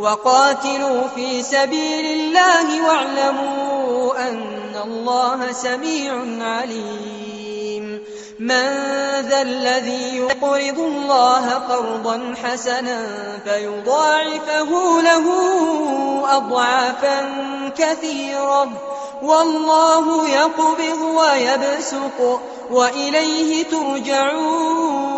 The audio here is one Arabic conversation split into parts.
وقاتلوا في سبيل الله واعلموا أن الله سميع عليم. من ذا الذي يقرض الله قرضا حسنا فيضاعفه له أضعافا كثيرة. والله يقبض ويبسق وإليه ترجعون.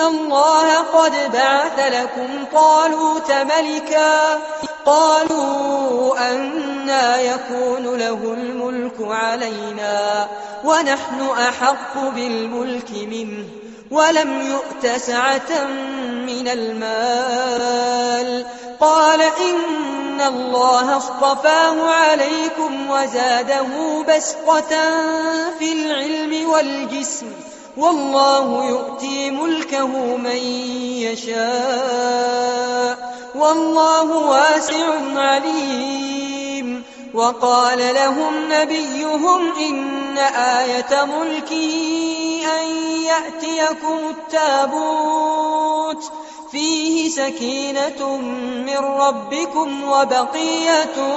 الله قد بعث لكم طالوت ملكا قالوا أنا يكون له الملك علينا ونحن أحق بالملك منه ولم يؤت سعة من المال قال إن الله اصطفاه عليكم وزاده بسقة في العلم والجسم والله يؤتي ملكه من يشاء. والله واسع عليم. وقال لهم نبيهم إن آية ملكي أن يأتيكم التابوت. فيه سكينة من ربكم وبقية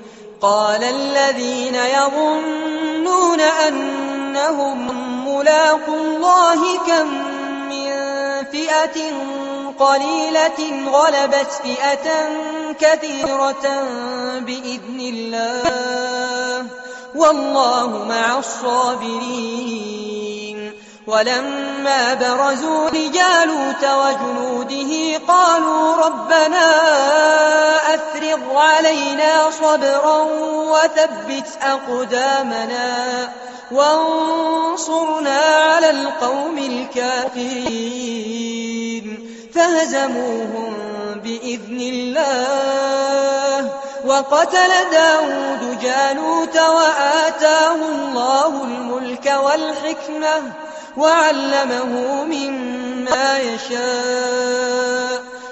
قال الذين يظنون أنهم ملاقوا الله كم من فئة قليلة غلبت فئة كثيرة بإذن الله والله مع الصابرين ولما برزوا لجالوت وجنوده قالوا ربنا علينا صبرا وثبت أقدامنا وانصرنا على القوم الكافرين. فهزموهم بإذن الله. وقتل داود جالوت وآتاه الله الملك والحكمة وعلمه مما يشاء.